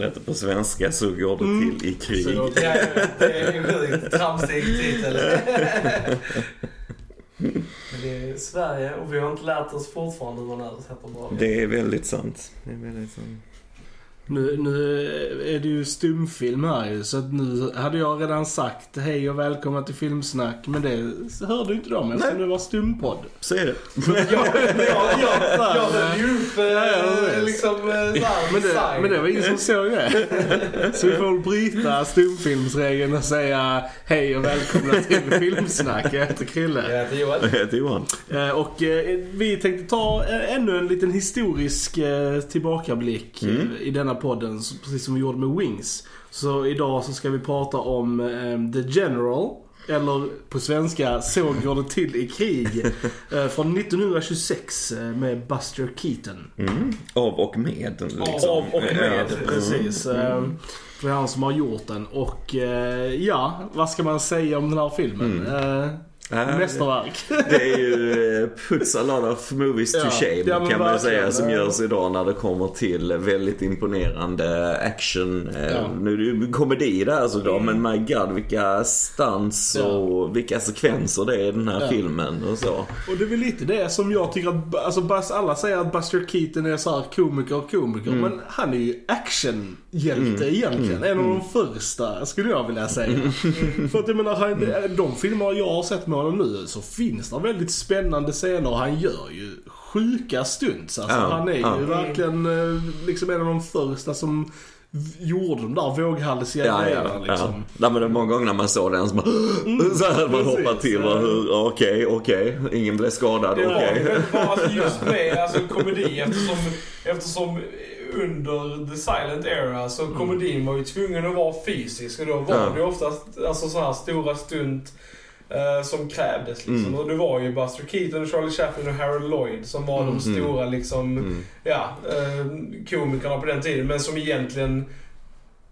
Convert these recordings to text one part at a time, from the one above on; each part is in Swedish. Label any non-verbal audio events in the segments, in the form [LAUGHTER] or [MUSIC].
Den heter på svenska Så går det Mm. till i krig. Så, Ja, det är en sjukt tramsig titel. [LAUGHS] Det är Sverige och vi har inte lärt oss fortfarande hur man översätter bra. Det är väldigt sant. Det är väldigt sant. Nu, nu är det ju stumfilm här ju, så att nu hade jag redan sagt hej och välkomna till Filmsnack. Men det hörde inte de eftersom Nej. det var stumpodd. Så är det. Jag, jag, jag, jag men- höll ju upp eh, liksom eh, såhär Men det, men det var ingen som såg det. Så vi får väl bryta stumfilmsregeln och säga hej och välkomna till Filmsnack. Jag heter Krille. Jag heter Joel. Jag heter Johan. Eh, Och eh, vi tänkte ta eh, ännu en liten historisk eh, tillbakablick eh, Mm. i denna podden, precis som vi gjorde med Wings. Så idag så ska vi prata om eh, The General, eller på svenska Så går det till i krig. [LAUGHS] eh, Från 1926 eh, med Buster Keaton. Mm. Av och med. Liksom. Av och med, Ja. precis. Eh, Det är han som har gjort den. Och eh, ja, vad ska man säga om den här filmen? Eh, Ja, Mästerverk. Det är ju eh, puts a lot of movies to Ja. shame Ja, kan man säga som görs idag när det kommer till väldigt imponerande action. Eh, Ja. Mm. Nu är det ju komedi där såklart men my god vilka stunts och vilka sekvenser det är i den här filmen och så. Och det är väl lite det som jag tycker att, alltså Buzz, alla säger att Buster Keaton är så här komiker, komiker. Mm. Men han är ju actionhjälte egentligen. En av de första, skulle jag vilja säga. Mm. För att jag menar, de filmer jag har sett med honom nu så finns det väldigt spännande scener. Han gör ju sjuka stunts. Alltså, Ja, han är ju ja. verkligen eh, liksom en av de första som gjorde de där våghalsiga Ja, ja, grejerna ja. liksom. Nej, men det är många gånger när man såg den så, bara, så här man hoppar till. Okej, okej. Ingen blev skadad. Det var Okej. ju väldigt bra alltså just [LAUGHS] med alltså, komedi eftersom, eftersom under the silent era så komedin var ju tvungen att vara fysisk och då var Ja. det ju oftast alltså, så här stora stunt eh, som krävdes liksom. Mm. Och det var ju Buster Keaton, Charlie Chaplin och Harold Lloyd som var de stora liksom, Mm. ja, eh, komikerna på den tiden men som egentligen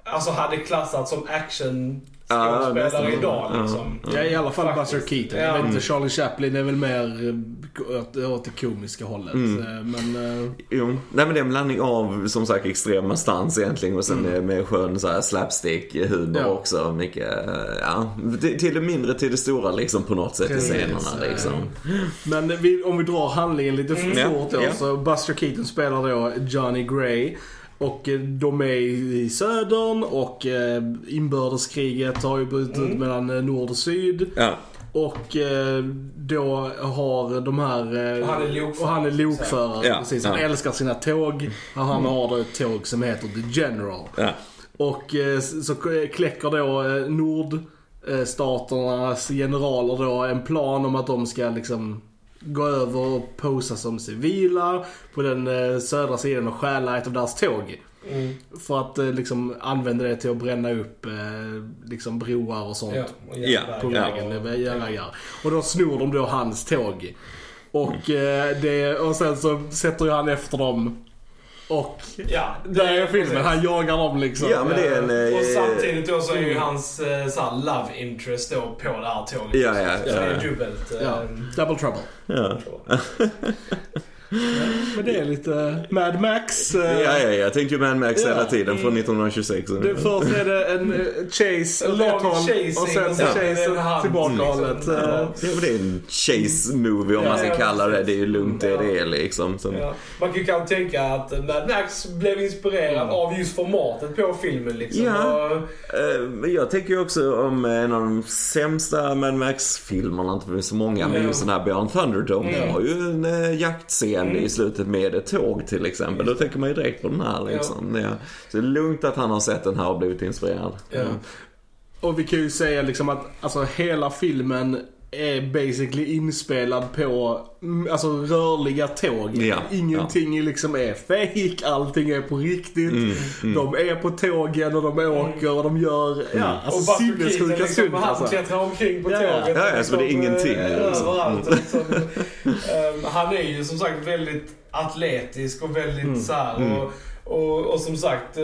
alltså hade klassats som action skådespelare nästan. idag liksom. Ja, i alla fall Faktiskt. Buster Keaton. Ja. Jag vet inte, Mm. Charlie Chaplin är väl mer eh, åt, åt det komiska hållet. Mm. Eh, Men... eh, Jo, nej men det är en blandning av som sagt extrema stans egentligen och sen med, med skön så här slapstick humor Mm. Ja. också. Mycket, ja, till det mindre till det stora liksom på något sätt Precis, i scenerna liksom. Men vi, om vi drar handlingen lite för Mm. fort då. Ja. Så Buster Keaton spelar då Johnny Gray. Och eh, de är i södern och eh, inbördeskriget har ju brutit ut Mm. mellan eh, nord och syd. Ja, Och då har de här... Och han är lokförare. Och han är lokförare. Ja, precis. Han ja. älskar sina tåg. Och han har då ett tåg som heter The General. ja. Och så kläcker då nordstaternas generaler då en plan om att de ska liksom gå över och posa som civila på den eh, södra sidan och stjäla ett av deras tåg. Mm. För att eh, liksom använda det till att bränna upp eh, liksom broar och sånt Ja, och Ja, på ja. vägen. och- med järnvägar. Och då snor de då hans tåg. Och, eh, det, och sen så sätter ju han efter dem. Och Ja, där är filmen. precis. Han jagar dem liksom. Ja, men det är en, eh, Och samtidigt då så är ju hans eh, så här, love interest då på det här tåget. Ja, ja, Så ja, det är ja. dubbelt. eh, Ja, Double Trouble. [LAUGHS] Ja. Men det är lite Mad Max. eh, Ja, ja, jag tänkte ju Mad Max Ja. hela tiden från 1926. Det, först är det en eh, chase En åt lång ett håll och sen så chase tillbaka liksom. hållet. Ja. eh. Ja, men det är en chase movie om Ja, man ska ja, kalla det. Det är ju lugnt det Ja. det är liksom. Så, Ja. Man kan ju kanske tänka att Mad Max blev inspirerad av just formatet på filmen liksom. Ja. Och, jag tänker ju också om en av de sämsta Mad Max-filmerna, inte för så många, men Ja. just den här Beyond Thunderdome. Mm. Den har ju en eh, Mm. i slutet med ett tåg till exempel. Då tänker man ju direkt på den här liksom. Ja. Så det är lugnt att han har sett den här och blivit inspirerad. ja. Och vi kan ju säga liksom att alltså, hela filmen är basically inspelad på mm, alltså, rörliga tåg. Ja, Ingenting liksom är fake, allting är på riktigt. Mm, mm. De är på tågen och de åker och de jag ja, alltså och Buster Keaton sinnessjuka liksom, han alltså. klättrar omkring på Ja. tåget. Ja, ja, så det är liksom, ingenting, eh, liksom. Överallt. Liksom. Ehm, han är ju som sagt väldigt atletisk och väldigt Mm. så här, Mm. och, och, och som sagt eh,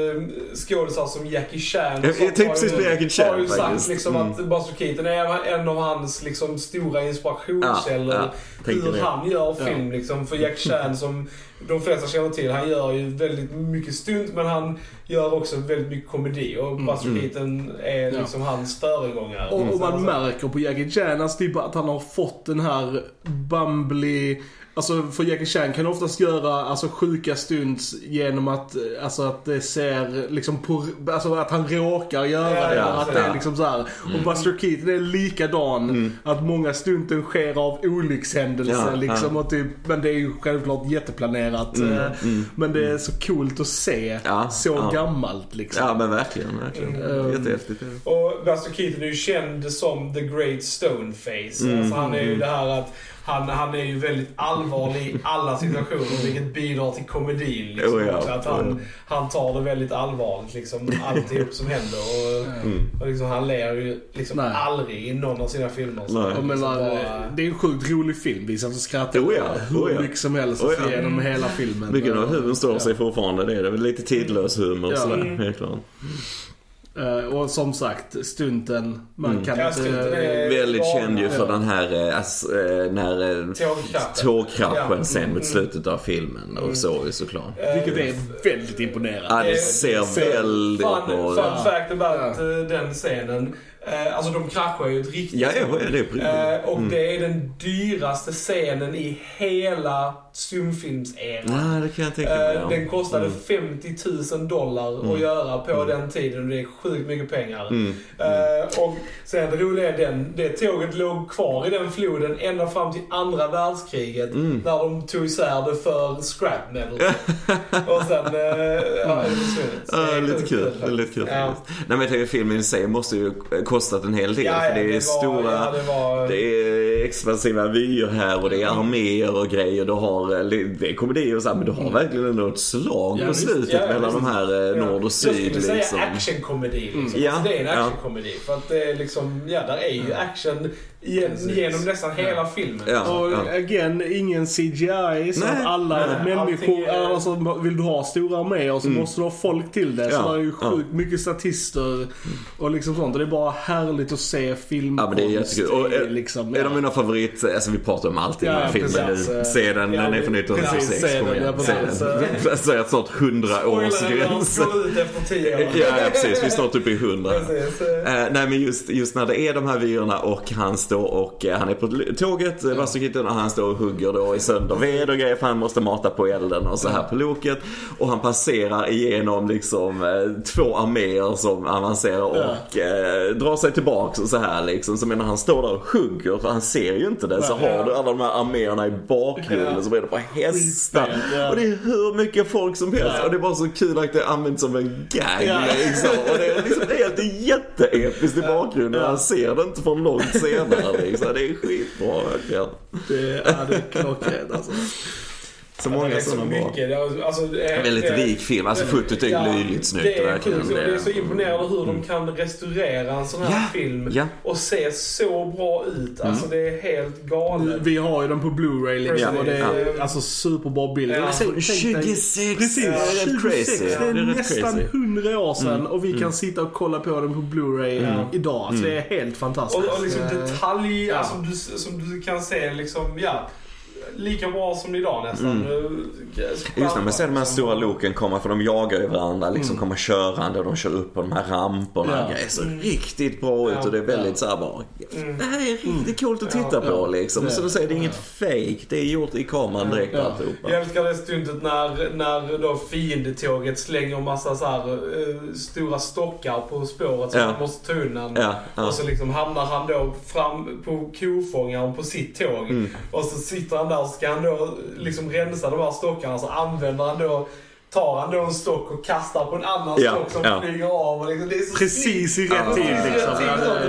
skådisar som Jackie Chan. Jag- jag tänkte har precis ju- på Jackie Chan Har ju sagt faktiskt. liksom Mm. att Buster Keaton är en av hans liksom, stora inspirationskällor. Ja, ja, hur han gör Ja. film liksom. För Jackie Chan [LAUGHS] som de flesta känner till, han gör ju väldigt mycket stunt men han gör också väldigt mycket komedi. Och Buster Mm. Keaton är Ja. liksom hans föregångare. Och, och man Så- märker på Jackie Chan alltså, typ att han har fått den här bumbly... Alltså för Jackie Chan kan oftast göra alltså, sjuka stunts genom att, eh, alltså, att det ser liksom på, alltså att han råkar göra Ja, det. ja, att ja. det är liksom så här. Och Buster Keaton är likadan. Att många stunten sker av olyckshändelse Ja, liksom. ja. Och typ, men det är ju självklart jätteplanerat. Mm, eh, mm, Men det är så coolt att se Ja, så ja. gammalt liksom. Ja men verkligen, verkligen. Mm. Jättehäftigt. Och Buster Keaton är ju känd som the great stoneface. Mm. Alltså han är ju det här att han, han är ju väldigt allvarlig i alla situationer vilket bidrar till komedin. Liksom, Oh ja, att han, han tar det väldigt allvarligt liksom, alltihop som händer. Och, Mm. och liksom, han ler ju liksom Nej. aldrig i någon av sina filmer. Så liksom menar, bara- det är en sjukt rolig film. Vi satt och skrattade Oh ja, hur oh ja. mycket som helst Oh ja. genom hela filmen. Mycket av humorn står Ja. sig fortfarande. Det är det väl lite tidlös humor Ja. sådär, Mm. helt klart. Eh, Och som sagt, stunten. Man Mm. kan Ja, inte... stunten är- Väldigt Ja, känd ju för ja. den här, eh, eh, när eh, Tågkraschen. Ja. sen Mm. mot slutet av filmen. Och så ju såklart. Eh, Vilket är väldigt imponerande. Ja, det Eh, ser ser- väldigt bra Fun, ut. fun Ja. fact about eh, den scenen. Eh, alltså de kraschar ju ett riktigt Ja, ja, det är. Eh, och Mm. det är den dyraste scenen i hela stumfilmseran. Nej, det kan jag tänka mig. Eh, ja. den kostade Mm. 50 000 dollar Mm. att göra på Mm. den tiden och det är sjukt mycket pengar. Mm. Eh, och sen det roliga är den, det tåget låg kvar i den floden ända fram till andra världskriget. Mm. När de tog isär det för scrap metal. [LAUGHS] och sen, uh, ja, det försvunnit. Ja, lite kul. Lite kul Ja. Nej men jag tänker filmen i sig måste ju kostat en hel del. Ja, för ja, det är var, stora, Ja, det var... det är expansiva vyer här och det är arméer och grejer. Du har, eller, det är komedi och så här, men du har verkligen ändå ett slag Ja, på slutet Ja, ja, mellan de här eh, Ja. nord och Jag syd skulle säga liksom. actionkomedi liksom. Ja, Alltså, det är en ja. actionkomedi. För att det är liksom, ja där är ju action gen, genom nästan hela filmen. Ja. Och again, ingen CGI så Nej, att alla nej. människor, är- alltså vill du ha stora arméer så Mm. måste du ha folk till det. Så Ja, det är ju ja. sjukt mycket statister och liksom sånt. Och det är bara härligt att se filmkonst Ja men det är jättekul. Och, i eh, liksom, En av mina favorit, alltså vi pratar om allt i Ja, den här ja, filmen precis. nu. Se den, Ja, den är från precis, 1986. se Kom den, igen, ja, se den. [LAUGHS] Jag säger snart 100 års gräns. Ja, ja precis, vi är snart uppe i 100. Precis. Eh, nej men just, just när det är de här vyerna och han står och eh, han är på tåget, mm. Vasakitten, och han står och hugger då i sönder ved och grejer för han måste mata på elden och så här på loket. Och han passerar igenom liksom eh, två arméer som avancerar och eh, drar sig tillbaks och så här liksom. Så menar han står där och hugger för han ser ju inte det. Så har du alla de här arméerna i bakgrunden så är det bara hästar. Och det är hur mycket folk som helst. Och det är bara så kul att det används som en gag liksom. Och det är liksom helt jätteepiskt i bakgrunden. Han ser det inte från långt senare liksom. Det är skitbra verkligen. Det, ja, det är klockrent alltså. Så det många är så sådana bra. mycket. Det är, alltså, det är, Väldigt det- rik film. Alltså fotot är Ja, löjligt snyggt det är verkligen. Det är så imponerande hur Mm. de kan restaurera en sån här Ja, film ja. och se så bra ut. Alltså det är helt galet. Vi har ju den på Blu-ray liksom Precis. och det är Ja. alltså superbra. Ja. Tänk dig- 26! Precis, det är rätt 26. crazy. Det är, Det är rätt nästan crazy. Mm. 100 år sedan och vi kan sitta och kolla på den på Blu-ray Ja. idag. Så det är helt fantastiskt. Och, och liksom Eh, detalj, ja. alltså, du, som du kan se liksom, ja. Lika bra som idag nästan. Mm. Just när man ser de här stora loken komma, för de jagar ju varandra, liksom komma körande och de kör upp på de här ramporna. Ja. Det är så riktigt bra ut och det är väldigt så här bara, Mm. det här är riktigt coolt att titta Ja, på ja. liksom. Det- Så du säger, det är inget fake, det är gjort i kameran direkt Ja. alltihopa. Jag älskar det stundet när, när då fiendetåget slänger massa så här, eh, stora stockar på spåret som Ja. man måste ta undan. Ja, ja. Och så liksom hamnar han då fram på kofångaren på sitt tåg. Mm. Och så sitter han där och ska han då liksom rensa de här stockarna. Så använder han då, tar han då en stock och kastar på en annan Ja, stock som ja. flyger av. Och liksom, det är så Precis i rätt tid liksom.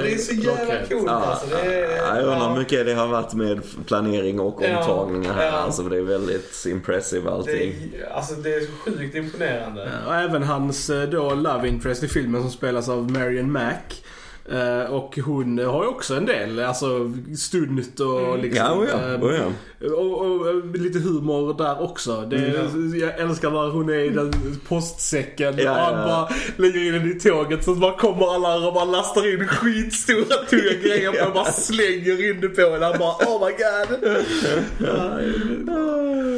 Det är så jävla coolt Ja, alltså. Det är, ja, jag undrar hur ja. mycket det har varit med planering och Ja, omtagningar här. ja. Alltså, för det är väldigt impressive Det allting. är, alltså det är så sjukt imponerande. Ja, Och även hans eh, då love interest i filmen som spelas av Marion Mack. Eh, och hon har ju också en del, alltså stunt och liksom. Ja, oh ja, eh, oh ja. och, och, och lite humor där också. Det, Jag älskar när hon är i den postsäcken Ja, och han ja. bara lägger in den i tåget så bara kommer alla och bara lastar in skitstora tunga [LAUGHS] grejer på och bara slänger in det på henne. Han bara oh my god.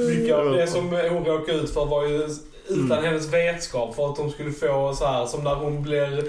[LAUGHS] Mycket av det som hon råkade ut för var ju utan hennes vetskap för att de skulle få så här som när hon blir eh,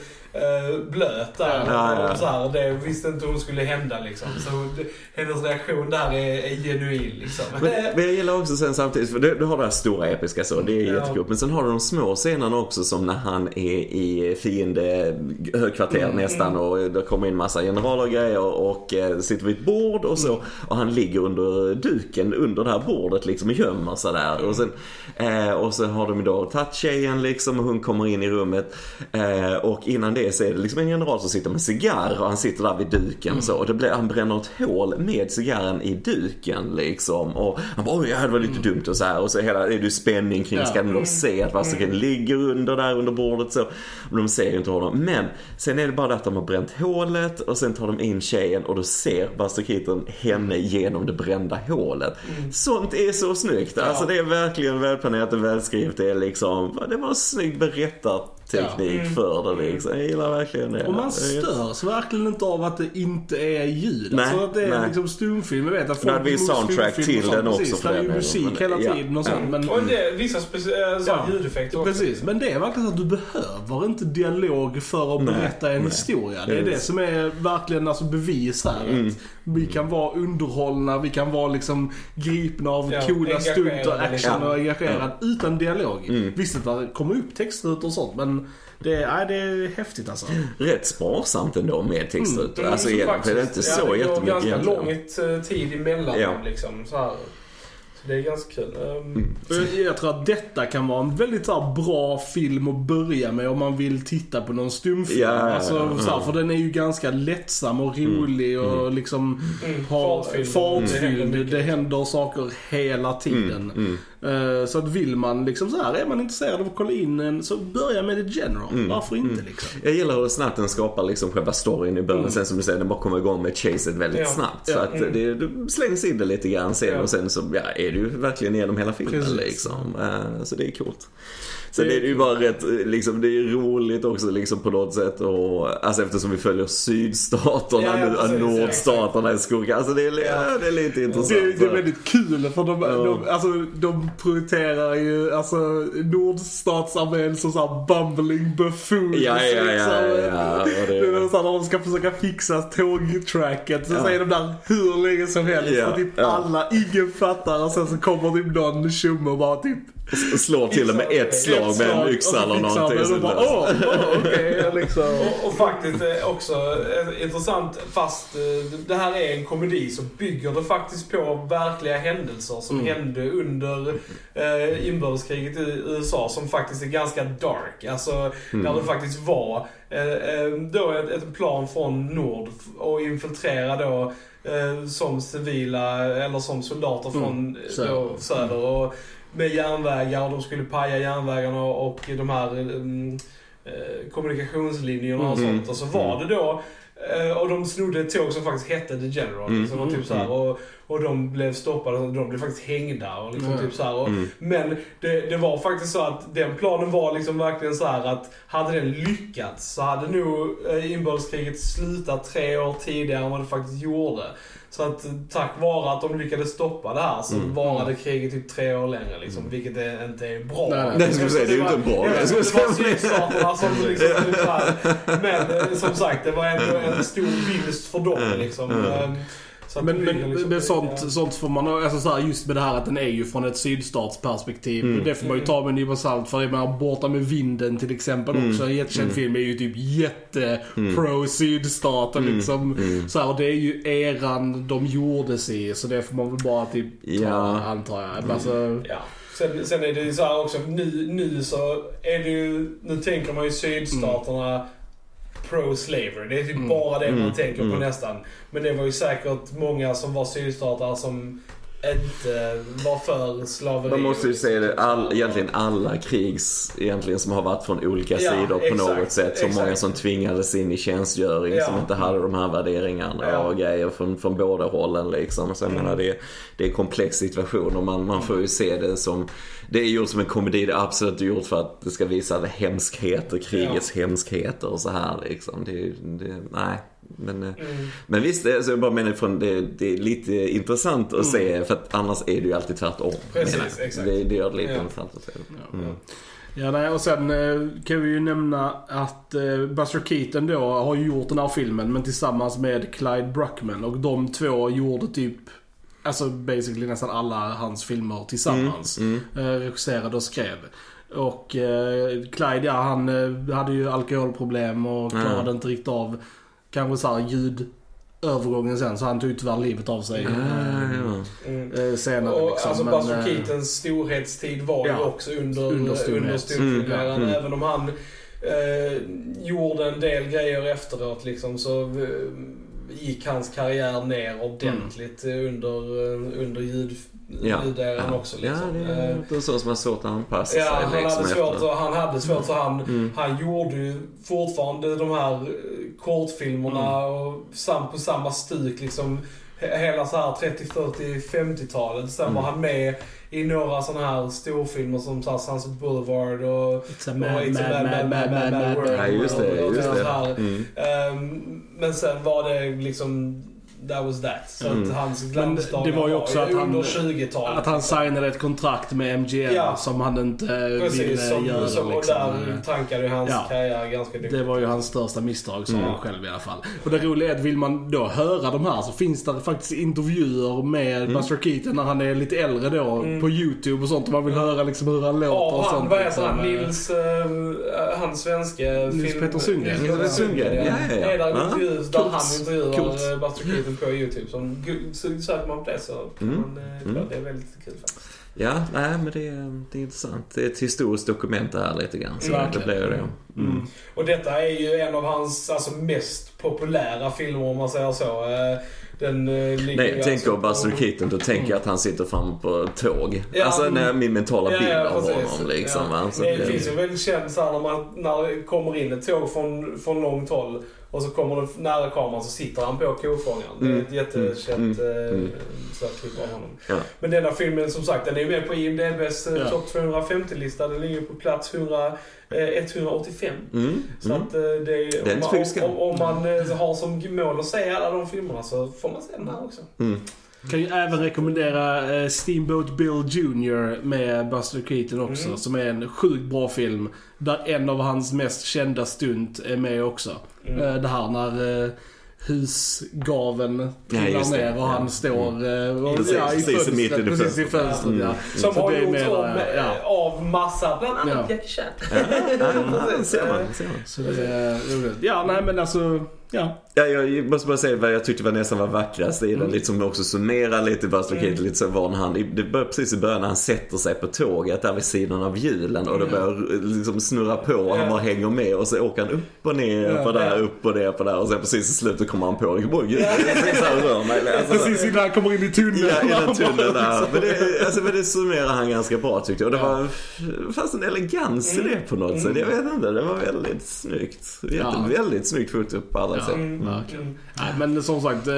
blöt där. Ja, ja. Så här, det visste inte hon skulle hända liksom. Så det, hennes reaktion där är, är genuin liksom. Men, men jag gillar också sen samtidigt, för du, du har det här stora episka så, det är Ja. jättekul. Men sen har du de små scenerna också som när han är i fiende högkvarter Mm, nästan och det kommer in massa generaler och grejer och eh, sitter vid ett bord och så. Och han ligger under duken under det här bordet liksom och gömmer sig där. Och, sen, eh, och så har de då tagit tjejen liksom och hon kommer in i rummet. Eh, och innan det så är det liksom en general som sitter med cigarr och han sitter där vid duken så. Och det blir, han bränner ett hål med cigarren i duken liksom. Och han bara oj, ja, det var lite dumt och så här. Och så hela, är det spänning kring, Ja. ska de då se att Vasterkid ligger under där under bordet så. Och de ser ju inte honom. Men sen är det bara det att de har bränt hålet och sen tar de in tjejen och då ser Vasterkiten henne genom det brända hålet. Sånt är så snyggt. Alltså det är verkligen välplanerat och välskrivet. Det är liksom, det var en snygg berättarteknik för det liksom. Jag gillar verkligen det. Och man är störs verkligen inte av att det inte är ljud. Nej, alltså att det är nej. liksom stumfilm. Jag vet att hade vi är soundtrack till sånt, den också precis. för Det är ju musik hela ja, tiden och ja. sånt. Men, Och det, vissa speci- äh, så här Ja. ljudeffekter också. Precis, men det är verkligen så att du behöver inte dialog för att Nej, berätta en nej. historia. Det är det som är verkligen alltså bevis här. Mm. Vi kan vara underhållna, vi kan vara liksom gripna av Ja, coola engagerade stunt och action liksom. och engagerad utan dialog. Mm. Visst att det kommer upp texter ut och sånt men det, nej, det är häftigt alltså. Rätt sparsamt ändå med textrutor. Mm, Alltså så egentligen, det är faktiskt, inte så ja, det går jättemycket ganska lång eh, tid emellan Ja. dem liksom. Så, här. Så det är ganska kul. Um, Och Jag, jag tror att detta kan vara en väldigt så här, bra film att börja med om man vill titta på någon stumfilm. Ja, ja, ja, alltså, så här, för den är ju ganska lättsam och rolig och liksom Mm, fartfylld. Det händer Det, händer saker hela tiden. Mm, Eh, Så att vill man liksom så här, är man intresserad av att kolla in en så börja med The General. Mm, Varför inte liksom? Jag gillar hur snabbt den skapar liksom själva storyn i början. Sen som du säger, den bara kommer igång med chaset väldigt Ja. snabbt. Så Ja. att det, det slängs in det lite grann sen Ja. och sen så ja, är det ju verkligen genom hela filmen Precis. liksom. Eh, Så det är coolt. Sen Det- är det ju bara rätt, liksom, det är roligt också liksom på något sätt och alltså eftersom vi följer sydstaterna Ja, ja, nu, precis, nordstaterna är skurkar. Alltså det är, ja. det är lite intressant. Det, det är väldigt kul för de, Ja. de, alltså, de prioriterar ju alltså, nordstatsarmén som såhär bumbling buffoons. Ja, ja, ja, liksom. ja, och det- Det är så här, när de ska försöka fixa tågtracket så Ja. säger de där hur länge som helst. Ja, och typ ja. alla, ingen fattar och sen så kommer typ någon tjomme och bara typ Slår till och med ett slag med en yxa eller någonting. Och bara åh, åh okej liksom. [LAUGHS] Och, och faktiskt eh, också eh, intressant, fast eh, det här är en komedi så bygger det faktiskt på verkliga händelser som hände under eh, inbördeskriget i USA som faktiskt är ganska dark. Alltså där det faktiskt var eh, då ett, ett plan från nord och infiltrera då eh, som civila eller som soldater från eh, söder. Då, söder. Och, med järnvägar och de skulle paja järnvägarna och de här mm, eh, kommunikationslinjerna och Mm. sånt. Och så var det då eh, och de snodde ett tåg som faktiskt hette The General. Mm. Liksom, och, typ så här, och, och de blev stoppade och de blev faktiskt hängda. Och liksom, Mm. typ så här, och, Mm. Men det, det var faktiskt så att den planen var liksom verkligen så här att hade den lyckats så hade nog eh, inbördeskriget slutat tre år tidigare än vad det faktiskt gjorde. Så att eh, tack vare att de lyckades stoppa det här så Mm. varade kriget typ tre år längre liksom, vilket är, inte är bra. Nej, nej. Skulle säga, det är ju inte bra. Det skulle var sydstaterna som [LAUGHS] liksom, typ. Men eh, som sagt, det var ändå en stor vinst för dem liksom. Mm. Så Men, men, liksom- men sånt, ja. sånt får man, alltså så här, just med det här att den är ju från ett sydstatsperspektiv. Mm. Det får man ju ta med en nypa salt för. Jag menar, Borta med vinden till exempel Mm. också. En jättekänd film är ju typ jätte Mm. pro sydstaten Mm. liksom. Mm. Så här, och det är ju eran de gjordes i. Så det får man väl bara typ ta, Ja. antar jag. Alltså, Ja. Sen, sen är det ju så här också, nu, nu så är det ju, nu tänker man ju sydstaterna pro-slavery. Det är typ Mm. bara det man Mm. tänker på Mm. nästan. Men det var ju säkert många som var sydstater som inte var för slaveri. Man måste ju se det, all, egentligen alla krigs egentligen som har varit från olika Ja, sidor på exakt, något sätt. Så exakt. många som tvingades in i tjänstgöring Ja. som inte hade de här värderingarna Ja. och grejer från, från båda hållen liksom. Så jag Mm. menar det, det är en komplex situation och man, man får ju se det som det är gjort som en komedi, det är absolut gjort för att det ska visa hemskheter, krigets hemskheter och så här liksom. Det, det, nej. Men, eh, Mm. men visst, alltså jag bara menar från det, det är lite intressant att se för att annars är det ju alltid tvärtom. Precis, exakt. Det, det gör det lite Ja. intressant att se. Ja, ja nej, och sen eh, kan vi ju nämna att eh, Buster Keaton då har gjort den här filmen men tillsammans med Clyde Bruckman och de två gjorde typ Alltså basically nästan alla hans filmer tillsammans. Mm, Eh, regisserade och skrev. Och eh, Clyde ja, han hade ju alkoholproblem och klarade inte riktigt av kanske såhär ljudövergången sen så han tog ju tyvärr livet av sig. Mm. eh, senare Och, liksom. alltså Buster eh, Keatons storhetstid var ju ja, också under, under storfilmen. Mm, mm. Även om han eh, gjorde en del grejer efteråt liksom så eh, gick hans karriär ner ordentligt under, under ljud, Ja. ljuderan Ja. också. Liksom. Ja, det är det är så som har svårt att anpassa Ja, sig. han liksom, hade, svårt, han hade svårt så han, Mm. han gjorde ju fortfarande de här kortfilmerna Mm. och sam, på samma stuk liksom. he- Hela så här 30, 40, 50-talet. Sen Mm. var han med i några sådana här storfilmer som så här Sunset Boulevard och It's a mad, a mad, mad, mad, mad, world. Ja, just det. Just det. Mm. Ehm, men sen var det liksom That was that. Så Mm. att hans glansdagar det var ju också att han- under 20-talet. Att han signade ett kontrakt med MGM Ja. som han inte Precis, ville som, göra. som, och liksom. där tankade ju hans Ja. karriär ganska duktigt. Det var ju hans största misstag, sa Mm. han själv i alla fall. Och det roliga är att vill man då höra de här så finns det faktiskt intervjuer med Mm. Buster Keaton när han är lite äldre då Mm. på YouTube och sånt. Om man vill höra liksom hur han låter Av och han, sånt. vad heter han? Nils, uh, han svenske Nils film... Petter Sundgren. Nils Petter Sundgren, ja. Ja, ja, ja. Är där en Ja, intervju där han intervjuar Buster Keaton på YouTube. Gu- så söker man på det så kan Mm. man... Uh, Mm. Det är väldigt kul faktiskt. Ja, nej men det är, det är intressant. Det är ett historiskt dokument det här lite grann. Så Verkligen. det blir det. Mm. Och detta är ju en av hans alltså, mest populära filmer om man säger så. Uh, den uh, ligger Nej, jag tänker alltså Buster på- Keaton, då tänker jag att han sitter fram på ett tåg. Ja, alltså mm. när min mentala Ja, bild ja, av honom liksom. Ja. va. Så det det- finns ju väldigt känt så här när, man, när det kommer in ett tåg från, från långt håll och så kommer det nära kameran så sitter han på kofångaren. Det är Mm, ett jättekänt mm, mm, mm. klipp av honom. Ja. Men denna filmen som sagt, den är ju med på IMDBs eh, Ja. topp 250-lista. Den ligger på plats 100, eh, 185. Mm, Så mm. att eh, det är, om, man, skam. om, om man eh, har som mål att se alla de filmerna så får man se den här också. Mm. Kan ju även rekommendera eh, Steamboat Bill Jr. med Buster Keaton också. Mm. Som är en sjukt bra film. Där en av hans mest kända stunt är med också. Mm. Eh, Det här när eh, husgaven Ja, trillar det. ner och Ja. han står eh, och, Precis, precis mitt i det precis i fönstret. fönstret. Mm. Ja. Som har gjorts om, ja. av massa, bland annat Ja. Jackie Chan. Ja, ja, [LAUGHS] ja, ser man. Så det är roligt. Ja, nej men alltså, ja. Ja, jag måste bara säga vad jag tyckte var nästan var vackrast i den. Mm. Lite som också summerar lite Buster Mm. Lite så var han, det börjar precis i början när han sätter sig på tåget där vid sidan av hjulen och det börjar liksom snurra på och han bara hänger med och så åker han upp och ner Ja. på där, Ja. upp och ner på där och sen precis i slutet kommer han på det. Oj gud, så här rör mig. [LAUGHS] Alltså, Precis innan han kommer in i tunneln. Ja, i den tunneln där. [LAUGHS] Liksom. Men det, alltså, men det summerar han ganska bra tyckte jag. Och det var, fanns en elegans i det på något sätt. Jag vet inte, det var väldigt snyggt. Jätte, Ja. Väldigt snyggt foto på alla sätt. Mm. verkligen. Mm. Nej, men som sagt, eh,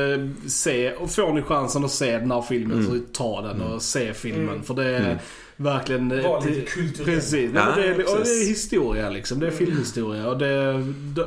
se, och får ni chansen att se den här filmen Mm. så ta den och se filmen. Mm. För det är Mm. verkligen... eh, Var lite kulturell. Precis. Ja, det, är, och det är historia liksom. Det är filmhistoria. Och det, det,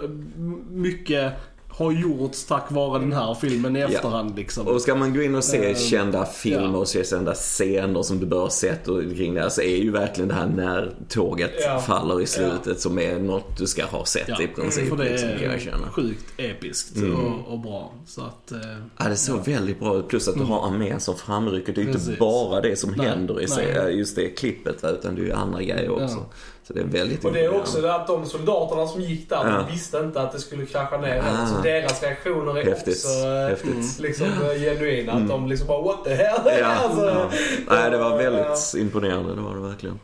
mycket har gjorts tack vare den här filmen i Ja. efterhand liksom. Och ska man gå in och se Ehm, kända filmer ja. och se kända scener som du bör ha sett och kring det här så är ju verkligen det här när tåget Ja. faller i slutet som är något du ska ha sett i princip. För det liksom, kan jag är känna. sjukt episkt Mm. och, och bra. Så att... eh, Ja, det såg väldigt bra ut. Plus att du har armén som framrycker. Det är ju inte bara det som Nej, händer i sig, just det klippet utan det är ju andra grejer också. Så det är väldigt Och det är också det att de soldaterna som gick där, Ja. visste inte att det skulle krascha ner. Ah. Så deras reaktioner är Häftigt. också eh, Häftigt. liksom eh, genuina. Att Mm. de liksom bara what the hell? Ja, [LAUGHS] alltså, ja. Nej, det var ja. väldigt imponerande. Det var det verkligen.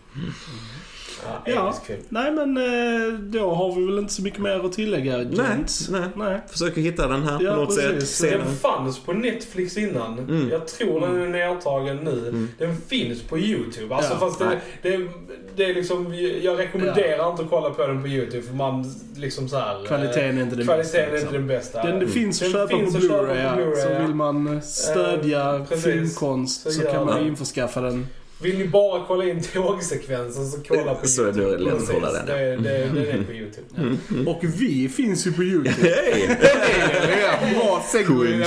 Ja, Ja, nej men eh, då har vi väl inte så mycket mer att tillägga, Nej, gents. nej. nej. Försöker hitta den här Ja, på något precis. sätt. Den fanns på Netflix innan. Mm. Jag tror den är nedtagen nu. Den finns på YouTube. Alltså Ja, fast det, nej. det, det är liksom, jag rekommenderar inte att kolla på den på YouTube för man liksom så här. eh, Kvaliteten är inte den Kvaliteten bästa, är inte liksom. den bästa. Den, det finns att Den köpa finns på att köpa på Blu-ray, ja. Blu-ray, Så ja. vill man stödja Eh, filmkonst så, Så kan man införskaffa den. Vill ni bara kolla in [LAUGHS] tågsekvensen så kolla på Så är det YouTube. lätt att Precis. kolla den. Det, det, det är på YouTube. Och vi finns ju på YouTube. [LAUGHS] Hej! Bra segway.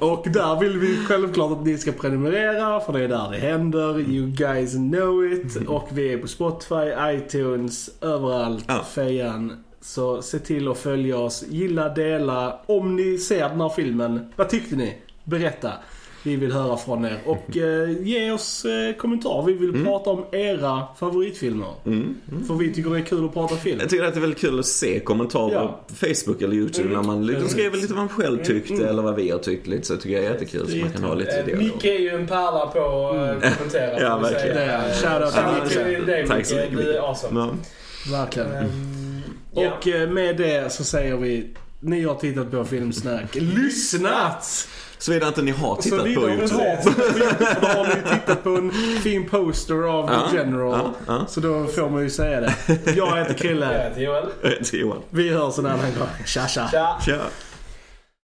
Och där vill vi självklart att ni ska prenumerera för det är där det händer. You guys know it. Och vi är på Spotify, iTunes, överallt. Ja. Fejan. Så se till att följa oss, gilla, dela. Om ni ser den här filmen, vad tyckte ni? Berätta. Vi vill höra från er. Och eh, ge oss eh, kommentarer. Vi vill prata om era favoritfilmer. Mm. För vi tycker det är kul att prata film. Jag tycker att det är väldigt kul att se kommentarer Ja. på Facebook eller YouTube Mm. när man liksom skriver lite vad man själv tyckte Mm. eller vad vi har tyckt lite. Så tycker jag är jättekul så man kan ha lite Eh, dialog. Micke är ju en pärla på att kommentera. Ja, verkligen. Shoutout till dig Tack så mycket, Du är awesome. Verkligen. Och eh, med det så säger vi, ni har tittat på Filmsnack. Lyssnat! Såvida inte ni har tittat Såvida på ni YouTube. har tittat på YouTube, då har ni tittat på en fin poster av Ja, The General. ja, ja. Så då får man ju säga det. Jag heter Jag Krille. heter Joel. Johan. Vi hörs en annan gång. Tja tja. Tja. Tja.